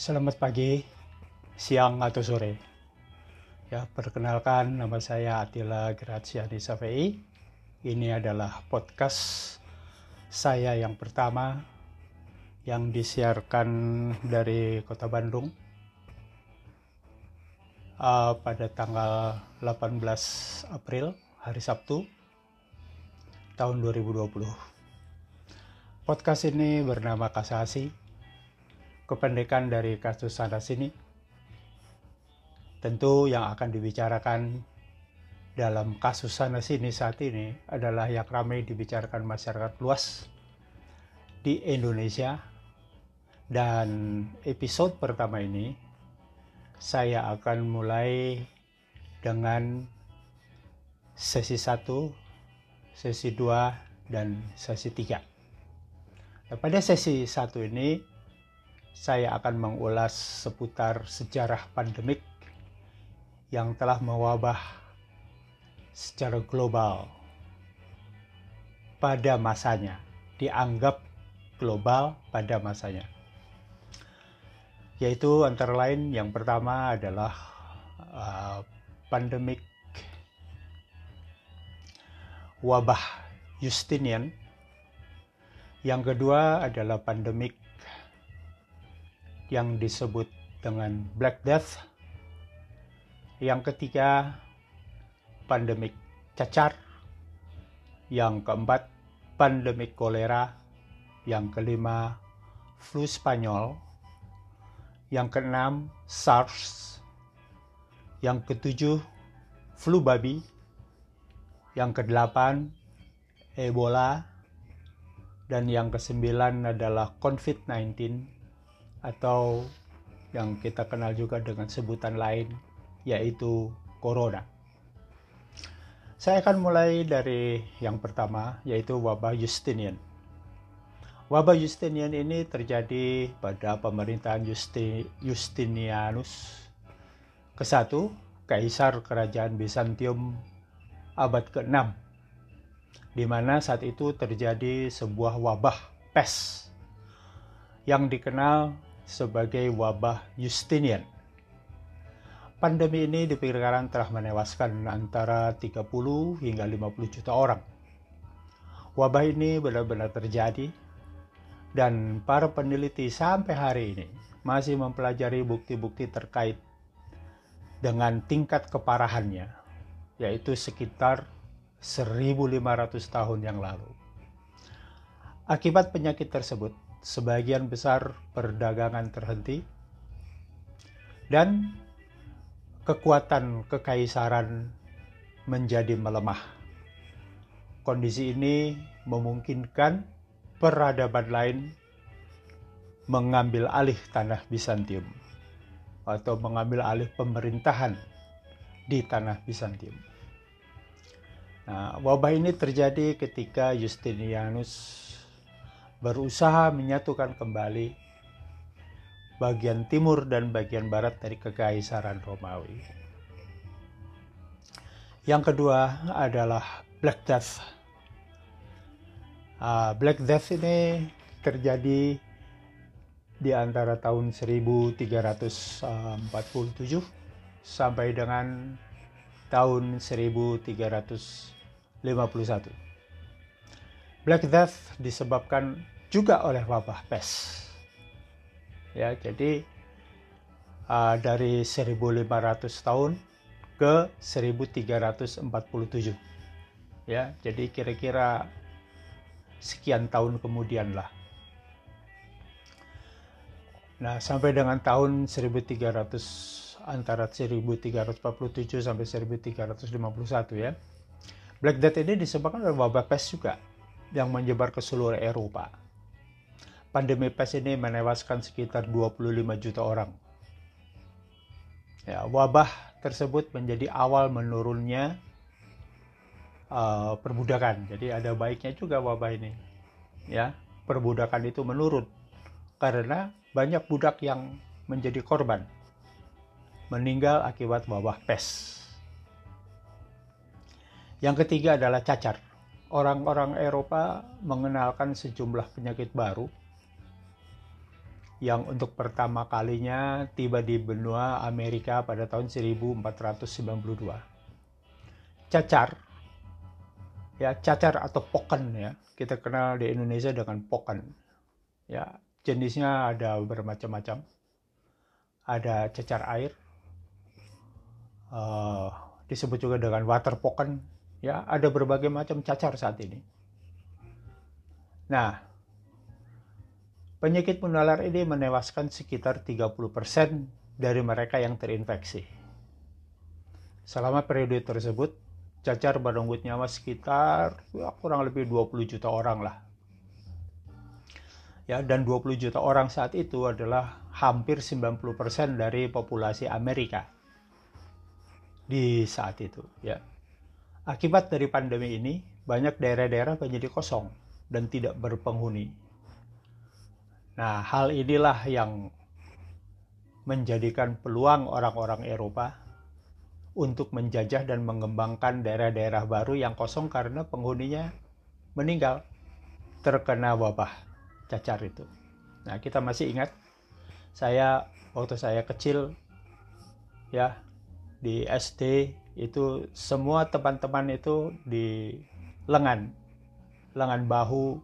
Selamat pagi, siang atau sore. Ya, perkenalkan nama saya Atila Graziani Safei. Ini adalah podcast saya yang pertama yang disiarkan dari Kota Bandung uh, pada tanggal 18 April hari Sabtu tahun 2020. Podcast ini bernama Kasasi, kependekan dari kasus sana sini. Tentu yang akan dibicarakan dalam kasus sana sini saat ini adalah yang ramai dibicarakan masyarakat luas di Indonesia. Dan episode pertama ini saya akan mulai dengan sesi 1, sesi 2, dan sesi 3. Nah, pada sesi 1 ini saya akan mengulas seputar sejarah pandemik yang telah mewabah secara global pada masanya, dianggap global pada masanya. Yaitu antara lain yang pertama adalah uh, pandemik wabah Justinian. Yang kedua adalah pandemik yang disebut dengan Black Death. Yang ketiga, pandemik cacar. Yang keempat, pandemik kolera. Yang kelima, flu Spanyol. Yang keenam, SARS. Yang ketujuh, flu babi. Yang kedelapan, Ebola. Dan yang kesembilan adalah COVID-19 atau yang kita kenal juga dengan sebutan lain yaitu corona. Saya akan mulai dari yang pertama yaitu wabah Justinian. Wabah Justinian ini terjadi pada pemerintahan Justi, Justinianus ke-1, kaisar kerajaan Bizantium abad ke-6 di mana saat itu terjadi sebuah wabah pes yang dikenal sebagai wabah Justinian. Pandemi ini diperkirakan telah menewaskan antara 30 hingga 50 juta orang. Wabah ini benar-benar terjadi dan para peneliti sampai hari ini masih mempelajari bukti-bukti terkait dengan tingkat keparahannya, yaitu sekitar 1500 tahun yang lalu. Akibat penyakit tersebut, sebagian besar perdagangan terhenti dan kekuatan kekaisaran menjadi melemah. Kondisi ini memungkinkan peradaban lain mengambil alih tanah Bizantium atau mengambil alih pemerintahan di tanah Bizantium. Nah, wabah ini terjadi ketika Justinianus berusaha menyatukan kembali bagian timur dan bagian barat dari kekaisaran Romawi. Yang kedua adalah Black Death. Uh, Black Death ini terjadi di antara tahun 1347 sampai dengan tahun 1300 51. Black Death disebabkan juga oleh wabah pes. Ya, jadi uh, dari 1500 tahun ke 1347. Ya, jadi kira-kira sekian tahun kemudian lah. Nah, sampai dengan tahun 1300 antara 1347 sampai 1351 ya Black Death ini disebabkan oleh wabah pes juga yang menyebar ke seluruh Eropa. Pandemi pes ini menewaskan sekitar 25 juta orang. Ya, wabah tersebut menjadi awal menurunnya uh, perbudakan. Jadi ada baiknya juga wabah ini. Ya, perbudakan itu menurun karena banyak budak yang menjadi korban meninggal akibat wabah pes. Yang ketiga adalah cacar. Orang-orang Eropa mengenalkan sejumlah penyakit baru yang untuk pertama kalinya tiba di benua Amerika pada tahun 1492. Cacar, ya cacar atau poken ya, kita kenal di Indonesia dengan poken. Ya, jenisnya ada bermacam-macam. Ada cacar air, uh, disebut juga dengan water poken. Ya, ada berbagai macam cacar saat ini. Nah, Penyakit menular ini menewaskan sekitar 30% dari mereka yang terinfeksi. Selama periode tersebut, cacar berenggut nyawa sekitar ya, kurang lebih 20 juta orang lah. Ya, dan 20 juta orang saat itu adalah hampir 90% dari populasi Amerika di saat itu, ya. Akibat dari pandemi ini, banyak daerah-daerah menjadi kosong dan tidak berpenghuni Nah, hal inilah yang menjadikan peluang orang-orang Eropa untuk menjajah dan mengembangkan daerah-daerah baru yang kosong karena penghuninya meninggal terkena wabah cacar itu. Nah, kita masih ingat saya waktu saya kecil ya di SD itu semua teman-teman itu di lengan. Lengan bahu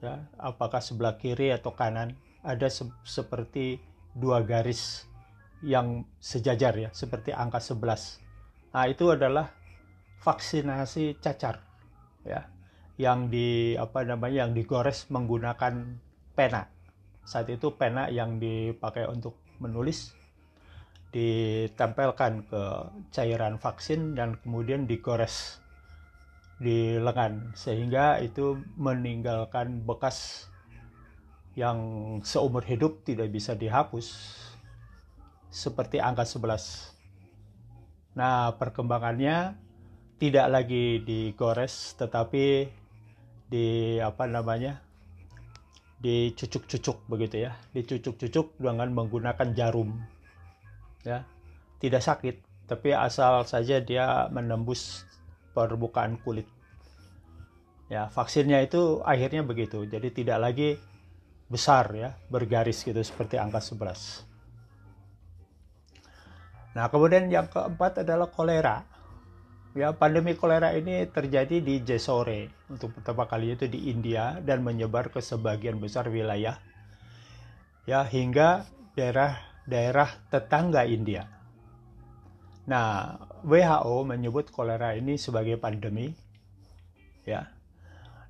ya apakah sebelah kiri atau kanan ada se seperti dua garis yang sejajar ya seperti angka 11 nah itu adalah vaksinasi cacar ya yang di apa namanya yang digores menggunakan pena. Saat itu pena yang dipakai untuk menulis ditempelkan ke cairan vaksin dan kemudian digores di lengan sehingga itu meninggalkan bekas yang seumur hidup tidak bisa dihapus seperti angka 11. Nah, perkembangannya tidak lagi digores tetapi di apa namanya? dicucuk-cucuk begitu ya, dicucuk-cucuk dengan menggunakan jarum. Ya. Tidak sakit, tapi asal saja dia menembus permukaan kulit. Ya, vaksinnya itu akhirnya begitu. Jadi tidak lagi besar ya, bergaris gitu seperti angka 11. Nah, kemudian yang keempat adalah kolera. Ya, pandemi kolera ini terjadi di Jesore untuk pertama kali itu di India dan menyebar ke sebagian besar wilayah ya hingga daerah-daerah tetangga India. Nah, WHO menyebut kolera ini sebagai pandemi, ya,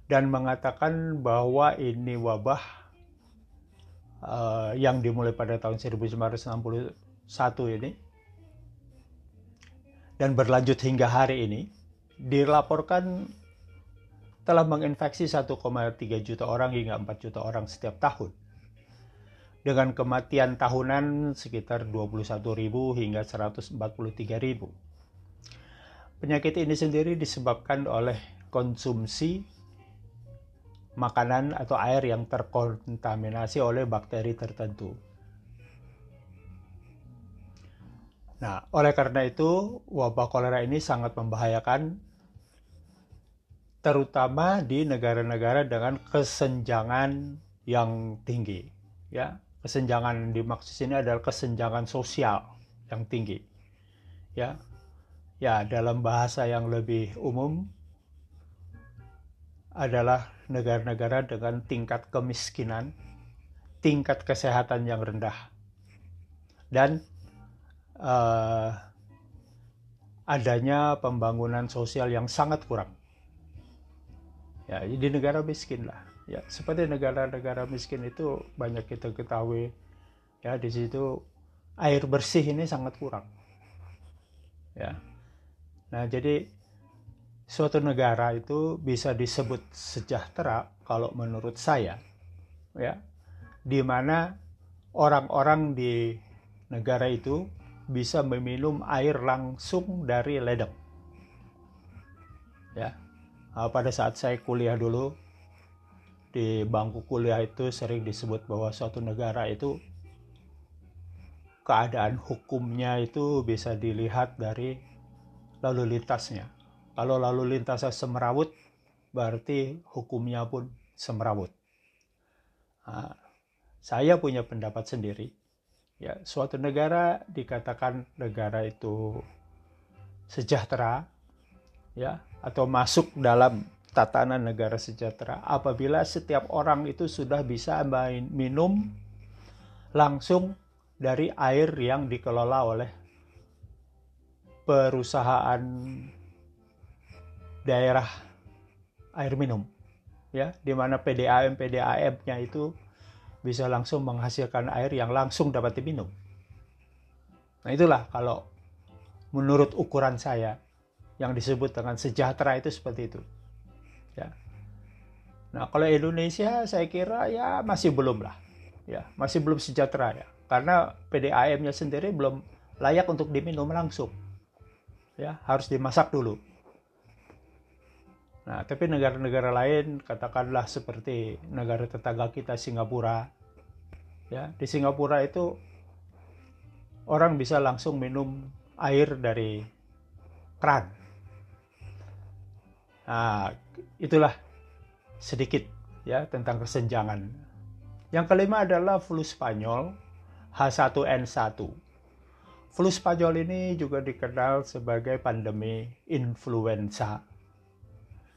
dan mengatakan bahwa ini wabah uh, yang dimulai pada tahun 1961 ini dan berlanjut hingga hari ini dilaporkan telah menginfeksi 1,3 juta orang hingga 4 juta orang setiap tahun dengan kematian tahunan sekitar 21.000 hingga 143.000. Penyakit ini sendiri disebabkan oleh konsumsi makanan atau air yang terkontaminasi oleh bakteri tertentu. Nah, oleh karena itu, wabah kolera ini sangat membahayakan terutama di negara-negara dengan kesenjangan yang tinggi, ya kesenjangan dimaksud ini adalah kesenjangan sosial yang tinggi. Ya. Ya, dalam bahasa yang lebih umum adalah negara-negara dengan tingkat kemiskinan, tingkat kesehatan yang rendah, dan uh, adanya pembangunan sosial yang sangat kurang. Ya, di negara miskin lah ya seperti negara-negara miskin itu banyak kita ketahui ya di situ air bersih ini sangat kurang. Ya. Nah jadi suatu negara itu bisa disebut sejahtera kalau menurut saya ya di mana orang-orang di negara itu bisa meminum air langsung dari ledeng. Ya. Nah, pada saat saya kuliah dulu di bangku kuliah itu sering disebut bahwa suatu negara itu keadaan hukumnya itu bisa dilihat dari lalu lintasnya. Kalau lalu lintasnya semerawut, berarti hukumnya pun semerawut. Nah, saya punya pendapat sendiri. Ya, suatu negara dikatakan negara itu sejahtera, ya, atau masuk dalam tatanan negara sejahtera apabila setiap orang itu sudah bisa main, minum langsung dari air yang dikelola oleh perusahaan daerah air minum ya di mana PDAM PDAM-nya itu bisa langsung menghasilkan air yang langsung dapat diminum. Nah, itulah kalau menurut ukuran saya yang disebut dengan sejahtera itu seperti itu. Ya. Nah, kalau Indonesia saya kira ya masih belum lah. Ya, masih belum sejahtera ya. Karena PDAM-nya sendiri belum layak untuk diminum langsung. Ya, harus dimasak dulu. Nah, tapi negara-negara lain katakanlah seperti negara tetangga kita Singapura. Ya, di Singapura itu orang bisa langsung minum air dari keran. Nah, itulah sedikit ya tentang kesenjangan. Yang kelima adalah flu Spanyol H1N1. Flu Spanyol ini juga dikenal sebagai pandemi influenza.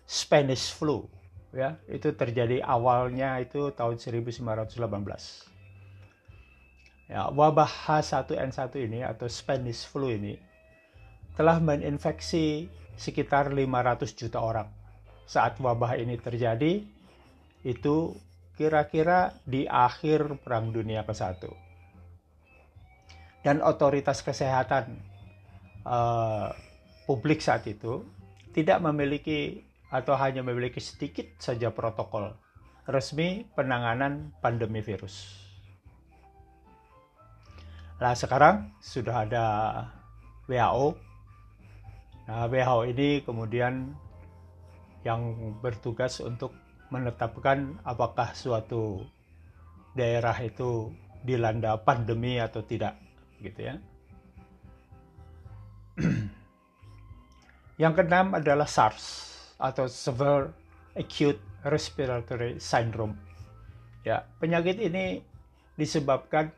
Spanish flu ya, itu terjadi awalnya itu tahun 1918. Ya, wabah H1N1 ini atau Spanish flu ini telah menginfeksi sekitar 500 juta orang saat wabah ini terjadi itu kira-kira di akhir Perang Dunia ke-1. Dan otoritas kesehatan uh, publik saat itu tidak memiliki atau hanya memiliki sedikit saja protokol resmi penanganan pandemi virus. Nah sekarang sudah ada WHO. Nah WHO ini kemudian yang bertugas untuk menetapkan apakah suatu daerah itu dilanda pandemi atau tidak gitu ya. yang keenam adalah SARS atau Severe Acute Respiratory Syndrome. Ya, penyakit ini disebabkan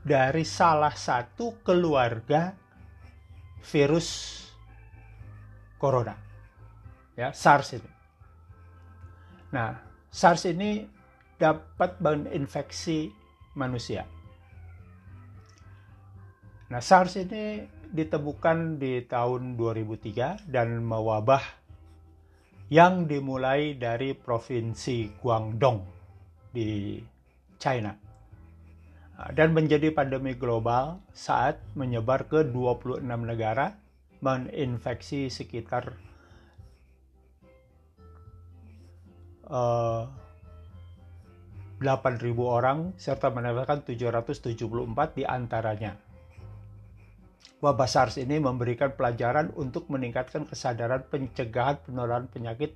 dari salah satu keluarga virus corona ya SARS ini. Nah, SARS ini dapat menginfeksi manusia. Nah, SARS ini ditemukan di tahun 2003 dan mewabah yang dimulai dari provinsi Guangdong di China dan menjadi pandemi global saat menyebar ke 26 negara menginfeksi sekitar 8.000 eh, orang serta menewaskan 774 di antaranya. Wabah SARS ini memberikan pelajaran untuk meningkatkan kesadaran pencegahan penularan penyakit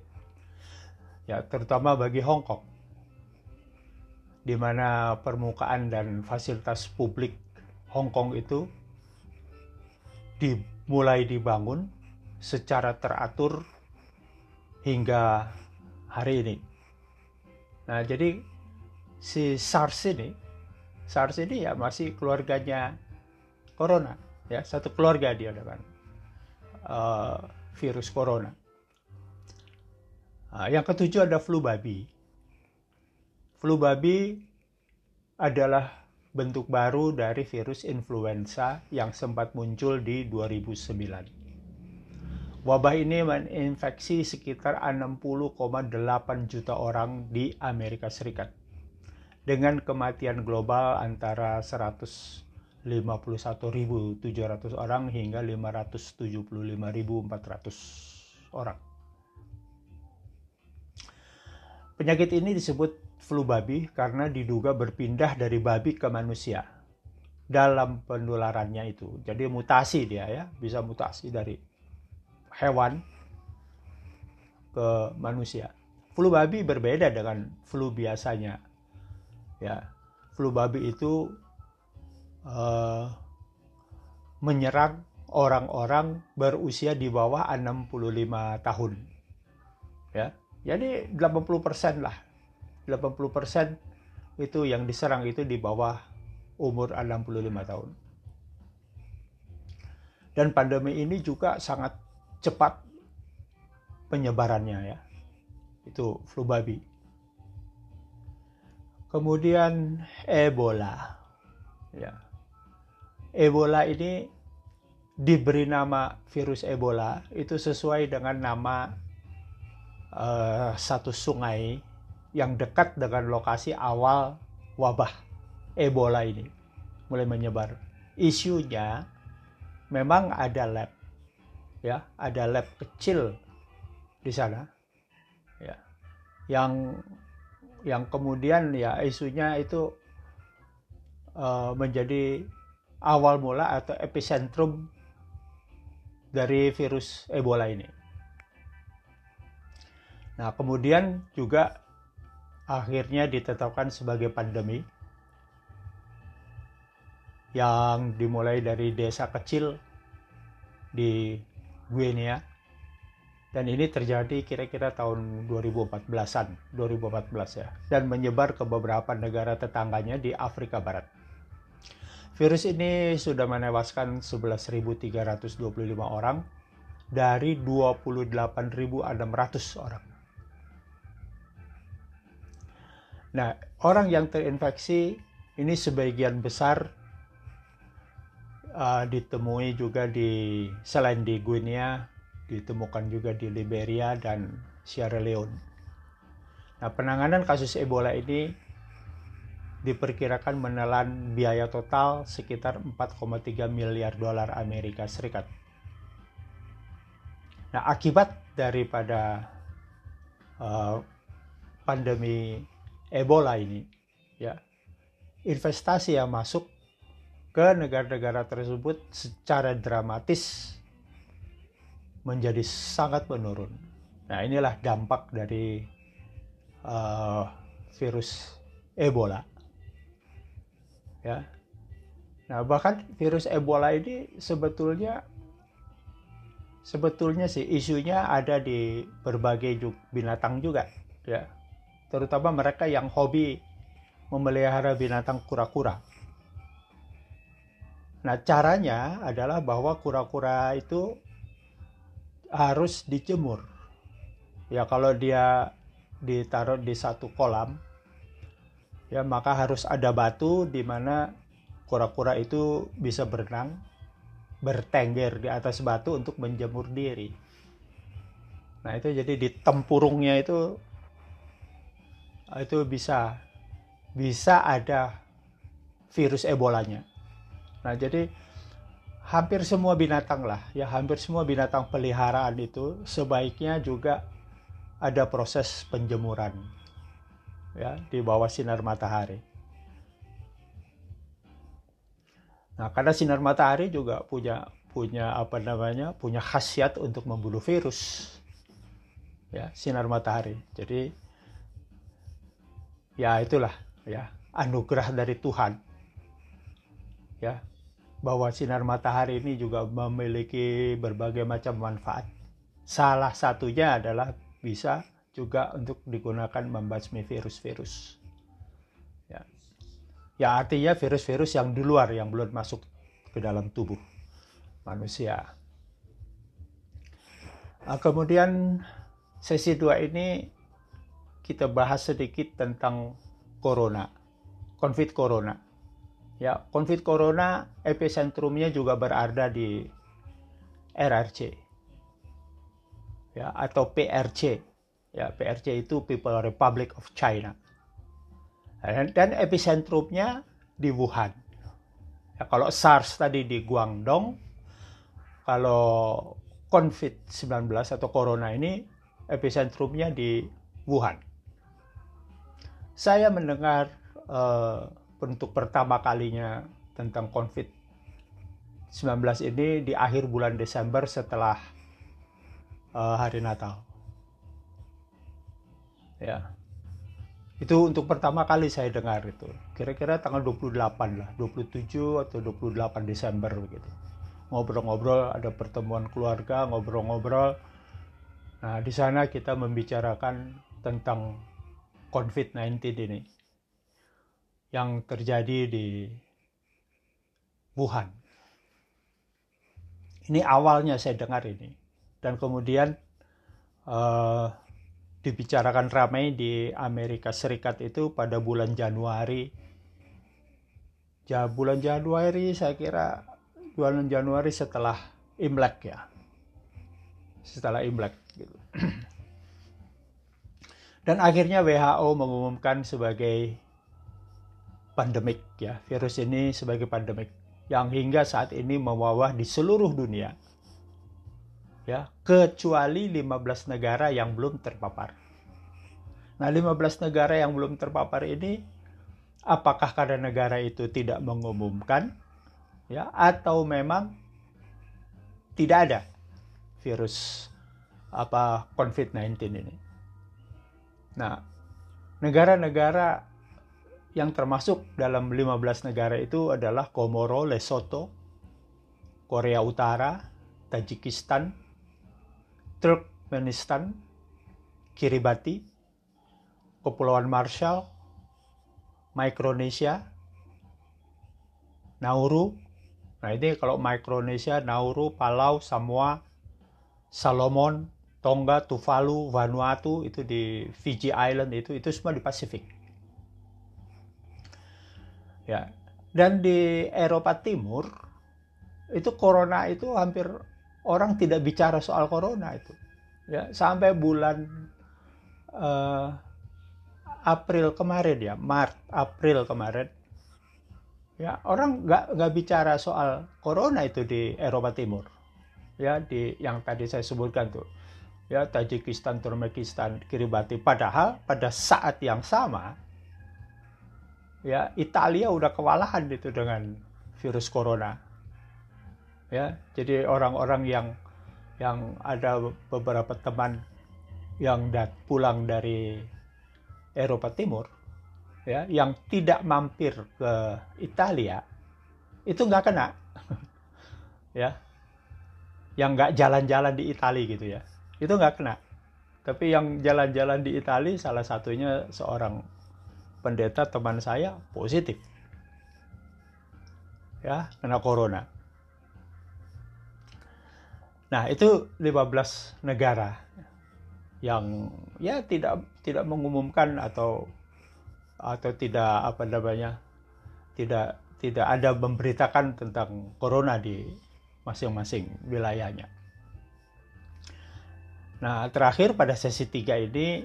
ya terutama bagi Hong Kong di mana permukaan dan fasilitas publik Hong Kong itu dimulai dibangun secara teratur hingga hari ini. Nah, jadi si SARS ini, SARS ini ya masih keluarganya corona, ya satu keluarga dia dengan uh, virus corona. Nah, yang ketujuh ada flu babi. Flu babi adalah bentuk baru dari virus influenza yang sempat muncul di 2009. Wabah ini menginfeksi sekitar 60,8 juta orang di Amerika Serikat dengan kematian global antara 151.700 orang hingga 575.400 orang. Penyakit ini disebut flu babi karena diduga berpindah dari babi ke manusia dalam penularannya itu. Jadi mutasi dia ya, bisa mutasi dari hewan ke manusia. Flu babi berbeda dengan flu biasanya. Ya, flu babi itu uh, menyerang orang-orang berusia di bawah 65 tahun. Ya. Jadi 80% lah. 80% itu yang diserang itu di bawah umur 65 tahun. Dan pandemi ini juga sangat cepat penyebarannya ya. Itu flu babi. Kemudian Ebola. Ya. Ebola ini diberi nama virus Ebola itu sesuai dengan nama uh, satu sungai yang dekat dengan lokasi awal wabah Ebola ini mulai menyebar. Isunya memang ada lab, ya, ada lab kecil di sana, ya, yang yang kemudian ya isunya itu uh, menjadi awal mula atau epicentrum dari virus Ebola ini. Nah, kemudian juga akhirnya ditetapkan sebagai pandemi yang dimulai dari desa kecil di Guinea dan ini terjadi kira-kira tahun 2014-an, 2014 ya, dan menyebar ke beberapa negara tetangganya di Afrika Barat. Virus ini sudah menewaskan 11.325 orang dari 28.600 orang. Nah, orang yang terinfeksi ini sebagian besar uh, ditemui juga di selain di Guinea, ditemukan juga di Liberia dan Sierra Leone. Nah, penanganan kasus Ebola ini diperkirakan menelan biaya total sekitar 4,3 miliar dolar Amerika Serikat. Nah, akibat daripada uh, pandemi Ebola ini, ya investasi yang masuk ke negara-negara tersebut secara dramatis menjadi sangat menurun. Nah inilah dampak dari uh, virus Ebola. Ya. Nah bahkan virus Ebola ini sebetulnya sebetulnya sih isunya ada di berbagai binatang juga, ya terutama mereka yang hobi memelihara binatang kura-kura. Nah, caranya adalah bahwa kura-kura itu harus dijemur. Ya, kalau dia ditaruh di satu kolam, ya maka harus ada batu di mana kura-kura itu bisa berenang, bertengger di atas batu untuk menjemur diri. Nah, itu jadi di tempurungnya itu itu bisa bisa ada virus ebolanya. Nah, jadi hampir semua binatang lah, ya hampir semua binatang peliharaan itu sebaiknya juga ada proses penjemuran ya di bawah sinar matahari. Nah, karena sinar matahari juga punya punya apa namanya? punya khasiat untuk membunuh virus. Ya, sinar matahari. Jadi ya itulah ya anugerah dari Tuhan. Ya bahwa sinar matahari ini juga memiliki berbagai macam manfaat. Salah satunya adalah bisa juga untuk digunakan membasmi virus-virus. Ya ya artinya virus-virus yang di luar yang belum masuk ke dalam tubuh manusia. Nah, kemudian sesi dua ini kita bahas sedikit tentang corona, COVID corona. Ya, COVID corona epicentrumnya juga berada di RRC. Ya, atau PRC. Ya, PRC itu People Republic of China. Dan, dan epicentrumnya di Wuhan. Ya, kalau SARS tadi di Guangdong, kalau COVID-19 atau corona ini epicentrumnya di Wuhan saya mendengar uh, untuk pertama kalinya tentang COVID-19 ini di akhir bulan Desember setelah uh, hari Natal. Ya. Itu untuk pertama kali saya dengar itu. Kira-kira tanggal 28 lah, 27 atau 28 Desember begitu. Ngobrol-ngobrol, ada pertemuan keluarga, ngobrol-ngobrol. Nah, di sana kita membicarakan tentang COVID-19 ini. yang terjadi di Wuhan. Ini awalnya saya dengar ini dan kemudian uh, dibicarakan ramai di Amerika Serikat itu pada bulan Januari. Ya bulan Januari saya kira bulan Januari setelah Imlek ya. Setelah Imlek gitu. Dan akhirnya WHO mengumumkan sebagai pandemik ya, virus ini sebagai pandemik yang hingga saat ini mewabah di seluruh dunia. Ya, kecuali 15 negara yang belum terpapar. Nah, 15 negara yang belum terpapar ini apakah karena negara itu tidak mengumumkan ya atau memang tidak ada virus apa COVID-19 ini. Nah, negara-negara yang termasuk dalam 15 negara itu adalah Komoro, Lesotho, Korea Utara, Tajikistan, Turkmenistan, Kiribati, Kepulauan Marshall, Micronesia, Nauru. Nah ini kalau Micronesia, Nauru, Palau, Samoa, Salomon, Tonga, Tuvalu, Vanuatu itu di Fiji Island itu itu semua di Pasifik. Ya. Dan di Eropa Timur itu corona itu hampir orang tidak bicara soal corona itu. Ya, sampai bulan uh, April kemarin ya, Maret, April kemarin. Ya, orang nggak nggak bicara soal corona itu di Eropa Timur. Ya, di yang tadi saya sebutkan tuh ya Tajikistan, Turkmenistan, Kiribati. Padahal pada saat yang sama ya Italia udah kewalahan itu dengan virus corona. Ya, jadi orang-orang yang yang ada beberapa teman yang dat pulang dari Eropa Timur ya yang tidak mampir ke Italia itu nggak kena ya yang nggak jalan-jalan di Italia gitu ya itu nggak kena. Tapi yang jalan-jalan di Italia salah satunya seorang pendeta teman saya positif. Ya, kena corona. Nah, itu 15 negara yang ya tidak tidak mengumumkan atau atau tidak apa namanya tidak tidak ada memberitakan tentang corona di masing-masing wilayahnya. Nah, terakhir pada sesi 3 ini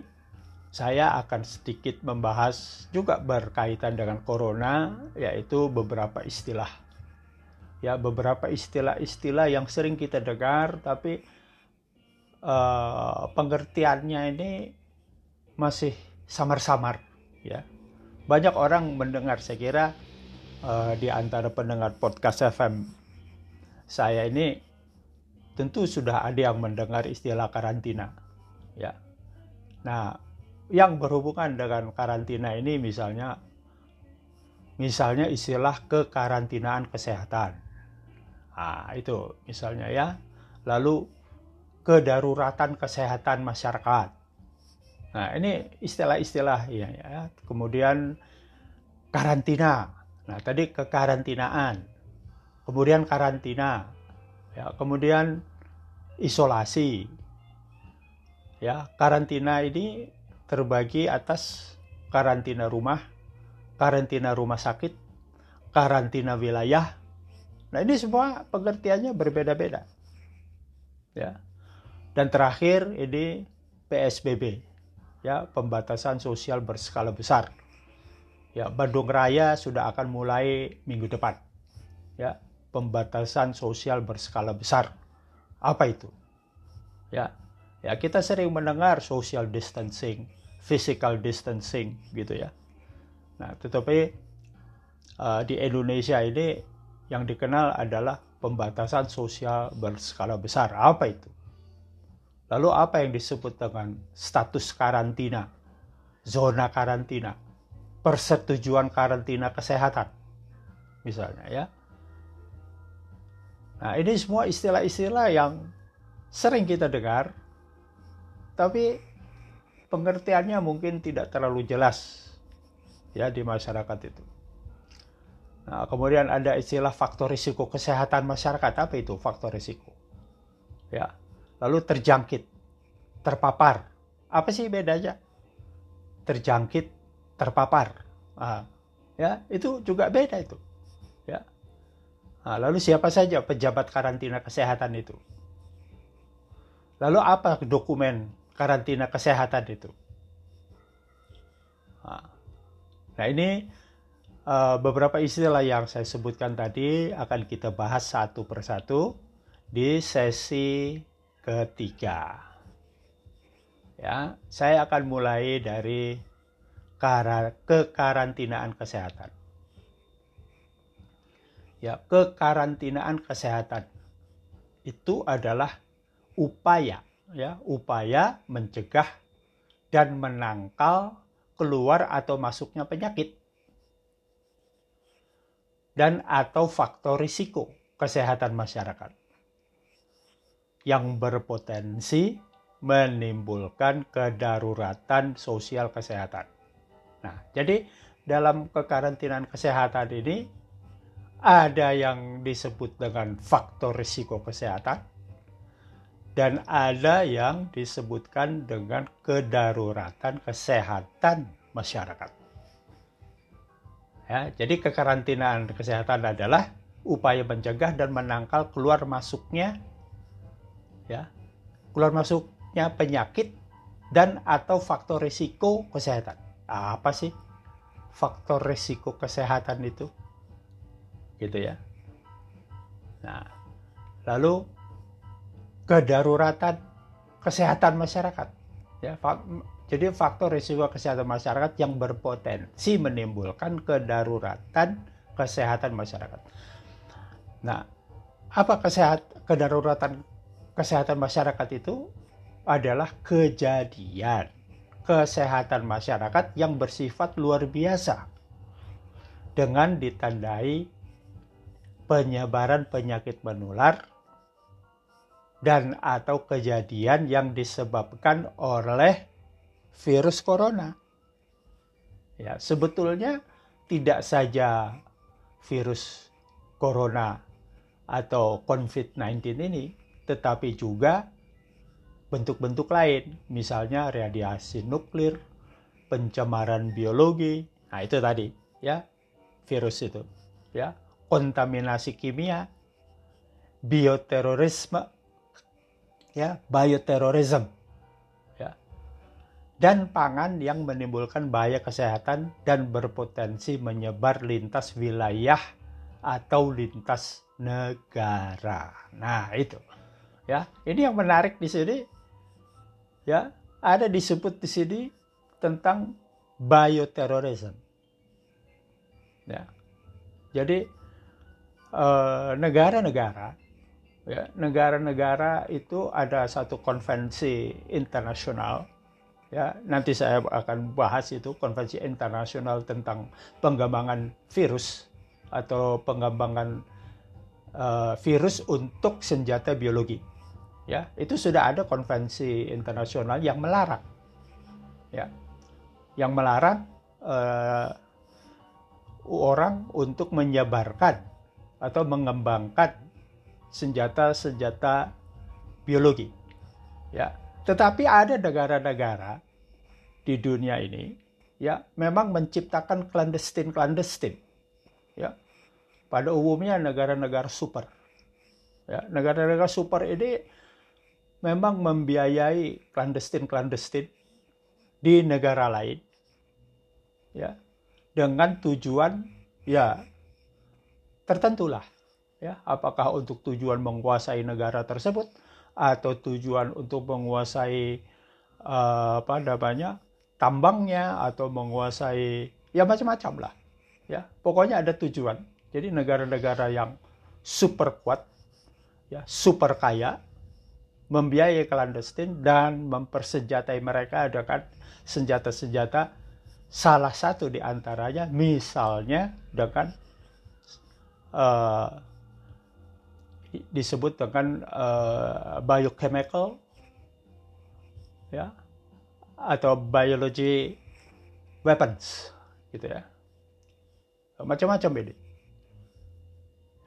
saya akan sedikit membahas juga berkaitan dengan corona yaitu beberapa istilah. Ya, beberapa istilah-istilah yang sering kita dengar tapi uh, pengertiannya ini masih samar-samar ya. Banyak orang mendengar saya kira uh, di antara pendengar podcast FM saya ini tentu sudah ada yang mendengar istilah karantina. Ya. Nah, yang berhubungan dengan karantina ini misalnya misalnya istilah kekarantinaan kesehatan. Nah, itu misalnya ya. Lalu kedaruratan kesehatan masyarakat. Nah, ini istilah-istilah ya, ya. Kemudian karantina. Nah, tadi kekarantinaan. Kemudian karantina. Ya, kemudian isolasi. Ya, karantina ini terbagi atas karantina rumah, karantina rumah sakit, karantina wilayah. Nah, ini semua pengertiannya berbeda-beda. Ya. Dan terakhir ini PSBB. Ya, pembatasan sosial berskala besar. Ya, Bandung Raya sudah akan mulai minggu depan. Ya, pembatasan sosial berskala besar. Apa itu? Ya, ya kita sering mendengar social distancing, physical distancing gitu ya. Nah, tetapi uh, di Indonesia ini yang dikenal adalah pembatasan sosial berskala besar. Apa itu? Lalu apa yang disebut dengan status karantina, zona karantina, persetujuan karantina kesehatan, misalnya ya. Nah, ini semua istilah-istilah yang sering kita dengar, tapi pengertiannya mungkin tidak terlalu jelas ya di masyarakat itu. Nah, kemudian ada istilah faktor risiko kesehatan masyarakat. Apa itu faktor risiko? Ya. Lalu terjangkit, terpapar. Apa sih bedanya? Terjangkit, terpapar. Nah, ya, itu juga beda itu. Nah, lalu siapa saja pejabat karantina kesehatan itu? Lalu apa dokumen karantina kesehatan itu? Nah, nah ini uh, beberapa istilah yang saya sebutkan tadi akan kita bahas satu persatu di sesi ketiga. Ya, saya akan mulai dari kekarantinaan kesehatan. Ya, kekarantinaan kesehatan. Itu adalah upaya ya, upaya mencegah dan menangkal keluar atau masuknya penyakit. Dan atau faktor risiko kesehatan masyarakat. Yang berpotensi menimbulkan kedaruratan sosial kesehatan. Nah, jadi dalam kekarantinaan kesehatan ini ada yang disebut dengan faktor risiko kesehatan dan ada yang disebutkan dengan kedaruratan kesehatan masyarakat. Ya, jadi kekarantinaan kesehatan adalah upaya mencegah dan menangkal keluar masuknya ya, keluar masuknya penyakit dan atau faktor risiko kesehatan. Apa sih faktor risiko kesehatan itu? Gitu ya. Nah, lalu kedaruratan kesehatan masyarakat. Ya, jadi faktor risiko kesehatan masyarakat yang berpotensi menimbulkan kedaruratan kesehatan masyarakat. Nah, apa kesehat kedaruratan kesehatan masyarakat itu adalah kejadian kesehatan masyarakat yang bersifat luar biasa dengan ditandai penyebaran penyakit menular dan atau kejadian yang disebabkan oleh virus corona. Ya, sebetulnya tidak saja virus corona atau COVID-19 ini, tetapi juga bentuk-bentuk lain, misalnya radiasi nuklir, pencemaran biologi, nah itu tadi, ya, virus itu, ya, kontaminasi kimia, bioterorisme, ya, bioterorisme dan pangan yang menimbulkan bahaya kesehatan dan berpotensi menyebar lintas wilayah atau lintas negara. Nah, itu. Ya, ini yang menarik di sini ya, ada disebut di sini tentang bioterorisme. Ya. Jadi negara-negara ya, negara-negara itu ada satu konvensi internasional ya. Nanti saya akan bahas itu konvensi internasional tentang pengembangan virus atau pengembangan uh, virus untuk senjata biologi ya. Itu sudah ada konvensi internasional yang melarang ya. Yang melarang uh, orang untuk menyebarkan atau mengembangkan senjata-senjata biologi ya tetapi ada negara-negara di dunia ini ya memang menciptakan clandestine-clandestine. Ya. Pada umumnya negara-negara super. Ya, negara-negara super ini memang membiayai clandestine-clandestine di negara lain. Ya. Dengan tujuan ya tertentulah ya. Apakah untuk tujuan menguasai negara tersebut atau tujuan untuk menguasai uh, apa namanya tambangnya atau menguasai ya macam-macam lah ya. Pokoknya ada tujuan. Jadi negara-negara yang super kuat ya super kaya membiayai clandestine dan mempersenjatai mereka dengan senjata-senjata salah satu di antaranya misalnya dengan uh, disebut dengan uh, biochemical ya atau biology weapons gitu ya macam-macam ini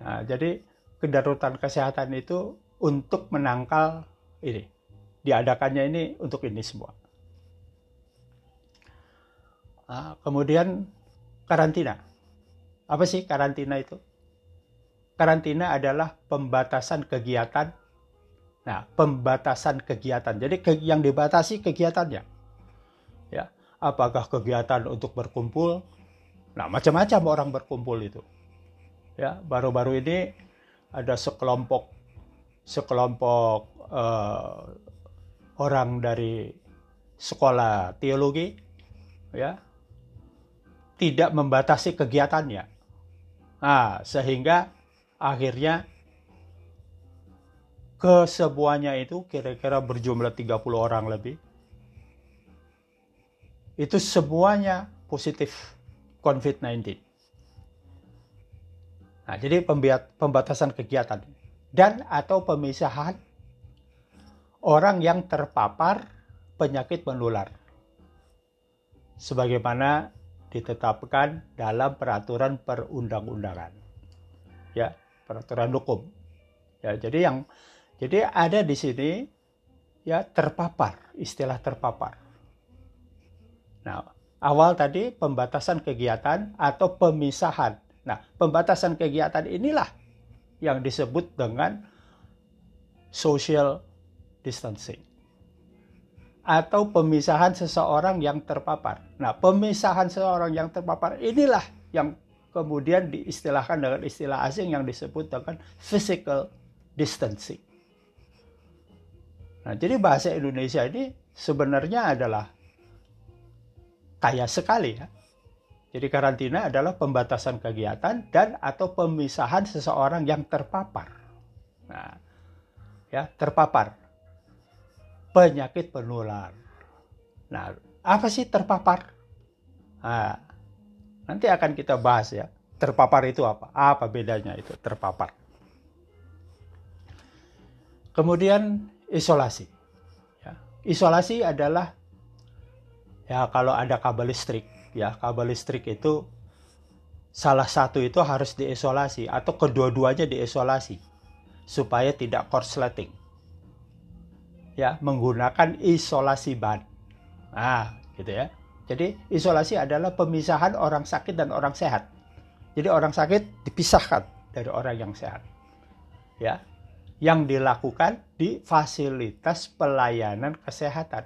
Nah, jadi kedaruratan kesehatan itu untuk menangkal ini. Diadakannya ini untuk ini semua. Nah, kemudian karantina. Apa sih karantina itu? Karantina adalah pembatasan kegiatan. Nah, pembatasan kegiatan. Jadi yang dibatasi kegiatannya. Ya, apakah kegiatan untuk berkumpul? Nah, macam-macam orang berkumpul itu. Ya, baru-baru ini ada sekelompok sekelompok uh, orang dari sekolah teologi ya tidak membatasi kegiatannya. Nah, sehingga akhirnya kesemuanya itu kira-kira berjumlah 30 orang lebih. Itu semuanya positif COVID-19. Nah, jadi pembatasan kegiatan dan atau pemisahan orang yang terpapar penyakit menular. Sebagaimana ditetapkan dalam peraturan perundang-undangan. Ya, peraturan hukum. Ya, jadi yang jadi ada di sini ya terpapar, istilah terpapar. Nah, awal tadi pembatasan kegiatan atau pemisahan Nah, pembatasan kegiatan inilah yang disebut dengan social distancing atau pemisahan seseorang yang terpapar. Nah, pemisahan seseorang yang terpapar inilah yang kemudian diistilahkan dengan istilah asing yang disebut dengan physical distancing. Nah, jadi bahasa Indonesia ini sebenarnya adalah kaya sekali ya. Jadi karantina adalah pembatasan kegiatan dan atau pemisahan seseorang yang terpapar. Nah, ya, terpapar penyakit penular. Nah, apa sih terpapar? Nah, nanti akan kita bahas ya. Terpapar itu apa? Apa bedanya itu terpapar? Kemudian isolasi. Ya, isolasi adalah ya kalau ada kabel listrik ya kabel listrik itu salah satu itu harus diisolasi atau kedua-duanya diisolasi supaya tidak korsleting ya menggunakan isolasi ban nah gitu ya jadi isolasi adalah pemisahan orang sakit dan orang sehat jadi orang sakit dipisahkan dari orang yang sehat ya yang dilakukan di fasilitas pelayanan kesehatan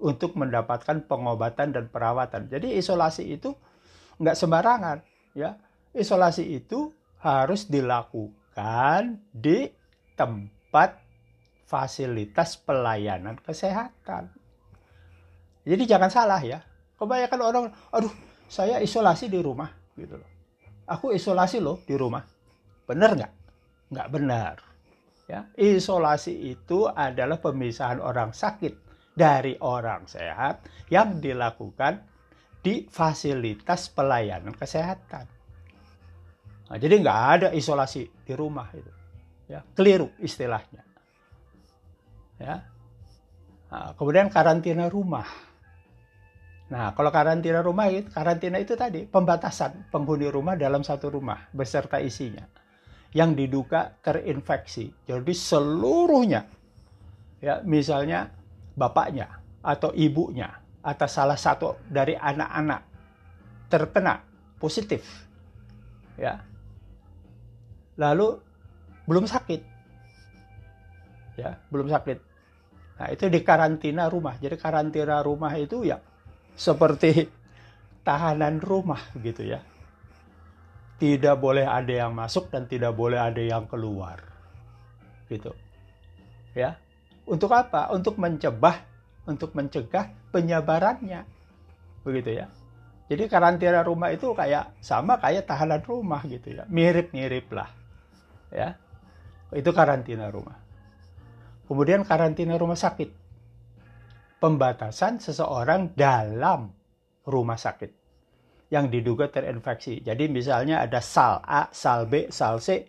untuk mendapatkan pengobatan dan perawatan. Jadi isolasi itu nggak sembarangan, ya. Isolasi itu harus dilakukan di tempat fasilitas pelayanan kesehatan. Jadi jangan salah ya. Kebanyakan orang, aduh, saya isolasi di rumah, gitu loh. Aku isolasi loh di rumah. Benar nggak? Nggak benar. Ya, isolasi itu adalah pemisahan orang sakit dari orang sehat yang dilakukan di fasilitas pelayanan kesehatan. Nah, jadi nggak ada isolasi di rumah itu, ya keliru istilahnya. Ya. Nah, kemudian karantina rumah. Nah, kalau karantina rumah itu karantina itu tadi pembatasan penghuni rumah dalam satu rumah beserta isinya yang diduga terinfeksi. Jadi seluruhnya ya misalnya bapaknya atau ibunya atau salah satu dari anak-anak terkena positif ya. Lalu belum sakit ya belum sakit. Nah itu di karantina rumah. Jadi karantina rumah itu ya seperti tahanan rumah gitu ya tidak boleh ada yang masuk dan tidak boleh ada yang keluar gitu ya untuk apa? Untuk mencegah untuk mencegah penyebarannya. Begitu ya. Jadi karantina rumah itu kayak sama kayak tahanan rumah gitu ya. Mirip-mirip lah. Ya. Itu karantina rumah. Kemudian karantina rumah sakit. Pembatasan seseorang dalam rumah sakit yang diduga terinfeksi. Jadi misalnya ada sal A, sal B, sal C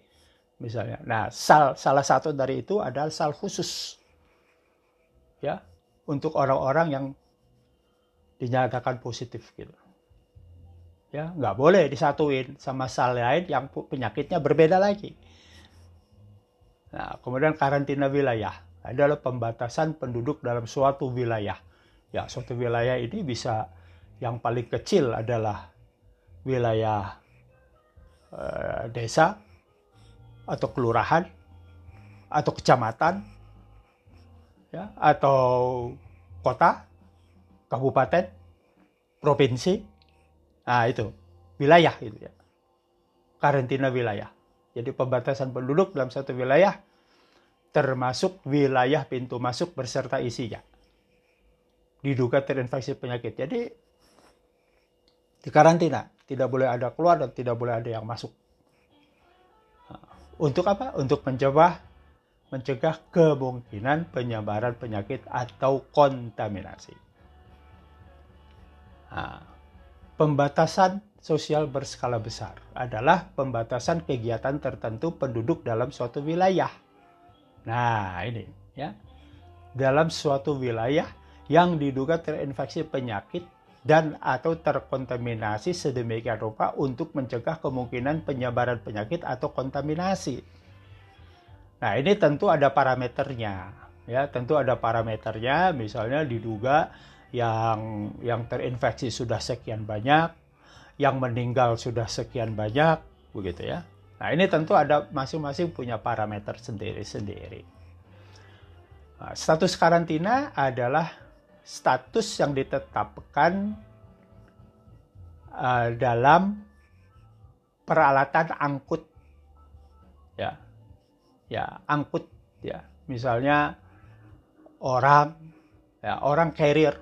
misalnya. Nah, sal salah satu dari itu adalah sal khusus ya untuk orang-orang yang dinyatakan positif gitu. Ya, nggak boleh disatuin sama sel lain yang penyakitnya berbeda lagi. Nah, kemudian karantina wilayah adalah pembatasan penduduk dalam suatu wilayah. Ya, suatu wilayah ini bisa yang paling kecil adalah wilayah eh, desa atau kelurahan atau kecamatan ya atau kota, kabupaten, provinsi. Nah, itu wilayah itu ya. Karantina wilayah. Jadi pembatasan penduduk dalam satu wilayah termasuk wilayah pintu masuk beserta isinya. Diduga terinfeksi penyakit. Jadi di karantina, tidak boleh ada keluar dan tidak boleh ada yang masuk. Untuk apa? Untuk mencegah mencegah kemungkinan penyebaran penyakit atau kontaminasi. Nah, pembatasan sosial berskala besar adalah pembatasan kegiatan tertentu penduduk dalam suatu wilayah. Nah, ini ya. Dalam suatu wilayah yang diduga terinfeksi penyakit dan atau terkontaminasi sedemikian rupa untuk mencegah kemungkinan penyebaran penyakit atau kontaminasi. Nah, ini tentu ada parameternya. Ya, tentu ada parameternya, misalnya diduga yang yang terinfeksi sudah sekian banyak, yang meninggal sudah sekian banyak, begitu ya. Nah, ini tentu ada masing-masing punya parameter sendiri-sendiri. Nah, status karantina adalah status yang ditetapkan uh, dalam peralatan angkut. Ya ya angkut ya. Misalnya orang ya orang carrier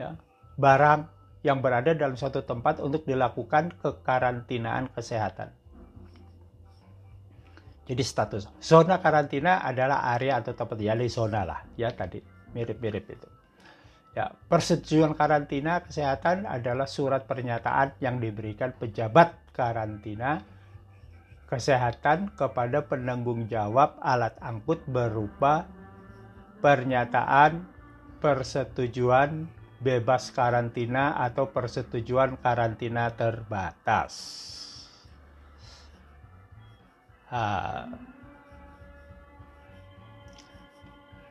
ya barang yang berada dalam suatu tempat untuk dilakukan kekarantinaan kesehatan. Jadi status zona karantina adalah area atau tempat ya zona lah ya tadi mirip-mirip itu. Ya, persetujuan karantina kesehatan adalah surat pernyataan yang diberikan pejabat karantina kesehatan kepada penanggung jawab alat angkut berupa pernyataan persetujuan bebas karantina atau persetujuan karantina terbatas. Ha.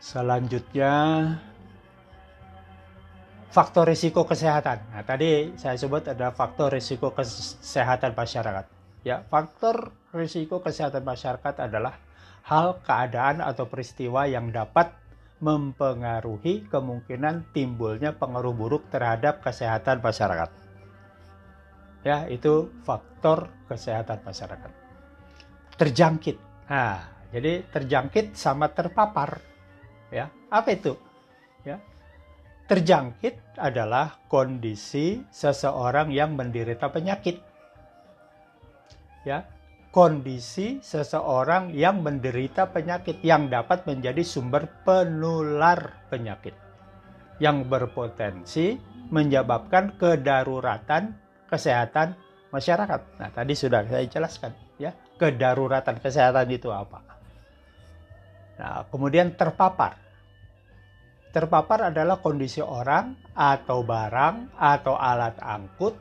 Selanjutnya faktor risiko kesehatan. Nah, tadi saya sebut ada faktor risiko kesehatan masyarakat. Ya, faktor risiko kesehatan masyarakat adalah hal, keadaan atau peristiwa yang dapat mempengaruhi kemungkinan timbulnya pengaruh buruk terhadap kesehatan masyarakat. Ya, itu faktor kesehatan masyarakat. Terjangkit. Nah, jadi terjangkit sama terpapar. Ya, apa itu? Ya. Terjangkit adalah kondisi seseorang yang menderita penyakit ya kondisi seseorang yang menderita penyakit yang dapat menjadi sumber penular penyakit yang berpotensi menyebabkan kedaruratan kesehatan masyarakat. Nah, tadi sudah saya jelaskan ya, kedaruratan kesehatan itu apa. Nah, kemudian terpapar. Terpapar adalah kondisi orang atau barang atau alat angkut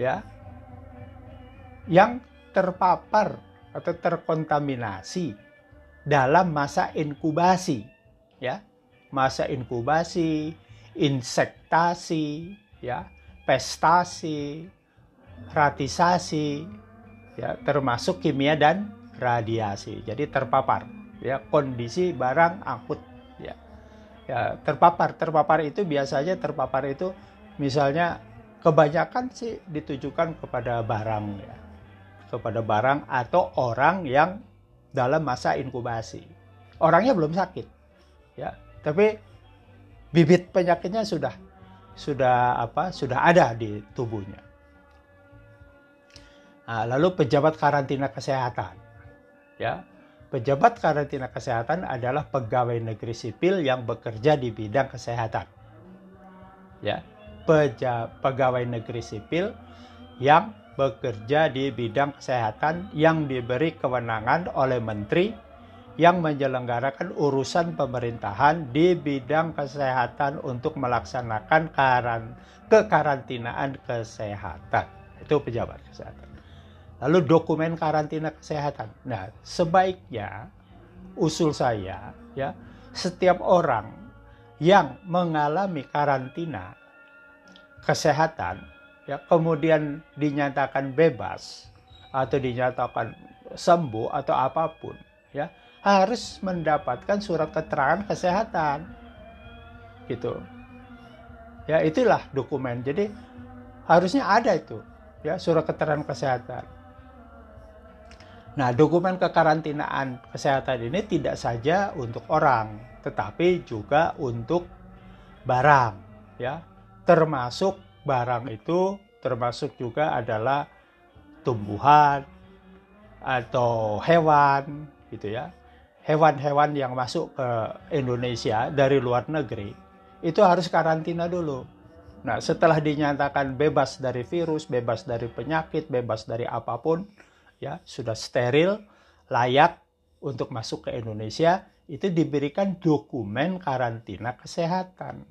ya yang terpapar atau terkontaminasi dalam masa inkubasi ya. Masa inkubasi insektasi ya. Pestasi ratisasi ya. Termasuk kimia dan radiasi. Jadi terpapar ya. Kondisi barang angkut ya. Ya terpapar. Terpapar itu biasanya terpapar itu misalnya kebanyakan sih ditujukan kepada barang ya kepada barang atau orang yang dalam masa inkubasi. Orangnya belum sakit, ya, tapi bibit penyakitnya sudah sudah apa? Sudah ada di tubuhnya. Nah, lalu pejabat karantina kesehatan, ya, pejabat karantina kesehatan adalah pegawai negeri sipil yang bekerja di bidang kesehatan, ya, Peja, pegawai negeri sipil yang bekerja di bidang kesehatan yang diberi kewenangan oleh menteri yang menyelenggarakan urusan pemerintahan di bidang kesehatan untuk melaksanakan karan kekarantinaan kesehatan. Itu pejabat kesehatan. Lalu dokumen karantina kesehatan. Nah, sebaiknya usul saya ya, setiap orang yang mengalami karantina kesehatan ya kemudian dinyatakan bebas atau dinyatakan sembuh atau apa pun ya harus mendapatkan surat keterangan kesehatan. Gitu. Ya, itulah dokumen. Jadi harusnya ada itu, ya, surat keterangan kesehatan. Nah, dokumen kekarantinaan kesehatan ini tidak saja untuk orang, tetapi juga untuk barang, ya. Termasuk barang itu termasuk juga adalah tumbuhan atau hewan gitu ya hewan-hewan yang masuk ke Indonesia dari luar negeri itu harus karantina dulu. Nah, setelah dinyatakan bebas dari virus, bebas dari penyakit, bebas dari apa pun, ya sudah steril, layak untuk masuk ke Indonesia, itu diberikan dokumen karantina kesehatan.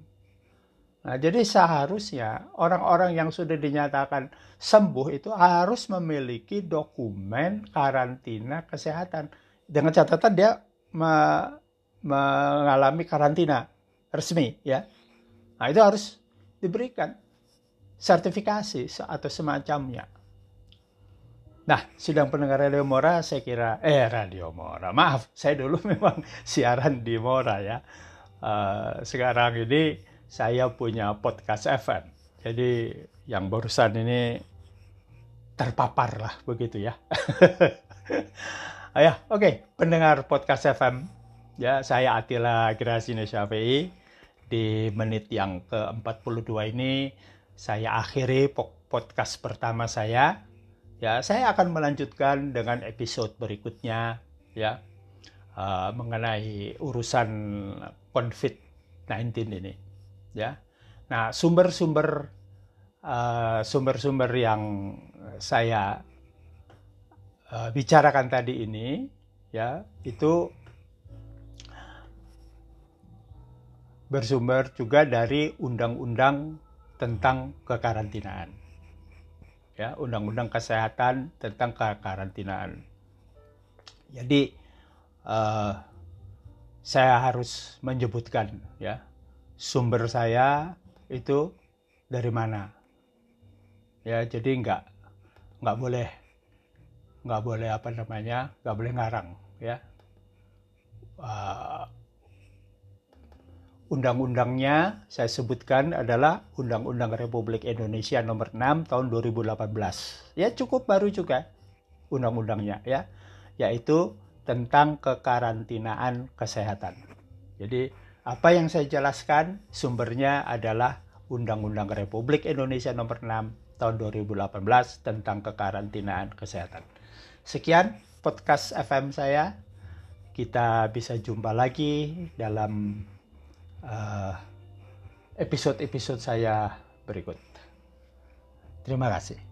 Nah, jadi seharusnya orang-orang yang sudah dinyatakan sembuh itu harus memiliki dokumen karantina kesehatan. Dengan catatan dia me, mengalami karantina resmi ya. Nah, itu harus diberikan sertifikasi atau semacamnya. Nah, sidang pendengar Radio Mora saya kira eh Radio Mora. Maaf, saya dulu memang siaran di Mora ya. Uh, sekarang ini saya punya podcast FM. Jadi yang barusan ini terpapar lah begitu ya. ya, oke, okay. pendengar podcast FM. Ya, saya Atila Grasine Syafi'i. Di menit yang ke-42 ini saya akhiri podcast pertama saya. Ya, saya akan melanjutkan dengan episode berikutnya ya. Uh, mengenai urusan COVID-19 ini. Ya. Nah, sumber-sumber uh, sumber-sumber yang saya uh, bicarakan tadi ini ya itu bersumber juga dari undang-undang tentang kekarantinaan. Ya, undang-undang kesehatan tentang kekarantinaan. Jadi uh, saya harus menyebutkan ya sumber saya itu dari mana. Ya, jadi nggak nggak boleh nggak boleh apa namanya nggak boleh ngarang ya. Uh, undang-undangnya saya sebutkan adalah Undang-Undang Republik Indonesia Nomor 6 Tahun 2018 ya cukup baru juga undang-undangnya ya. Yaitu tentang kekarantinaan kesehatan. Jadi apa yang saya jelaskan sumbernya adalah Undang-Undang Republik Indonesia Nomor 6 tahun 2018 tentang kekarantinaan kesehatan. Sekian podcast FM saya. Kita bisa jumpa lagi dalam uh, episode-episode saya berikut. Terima kasih.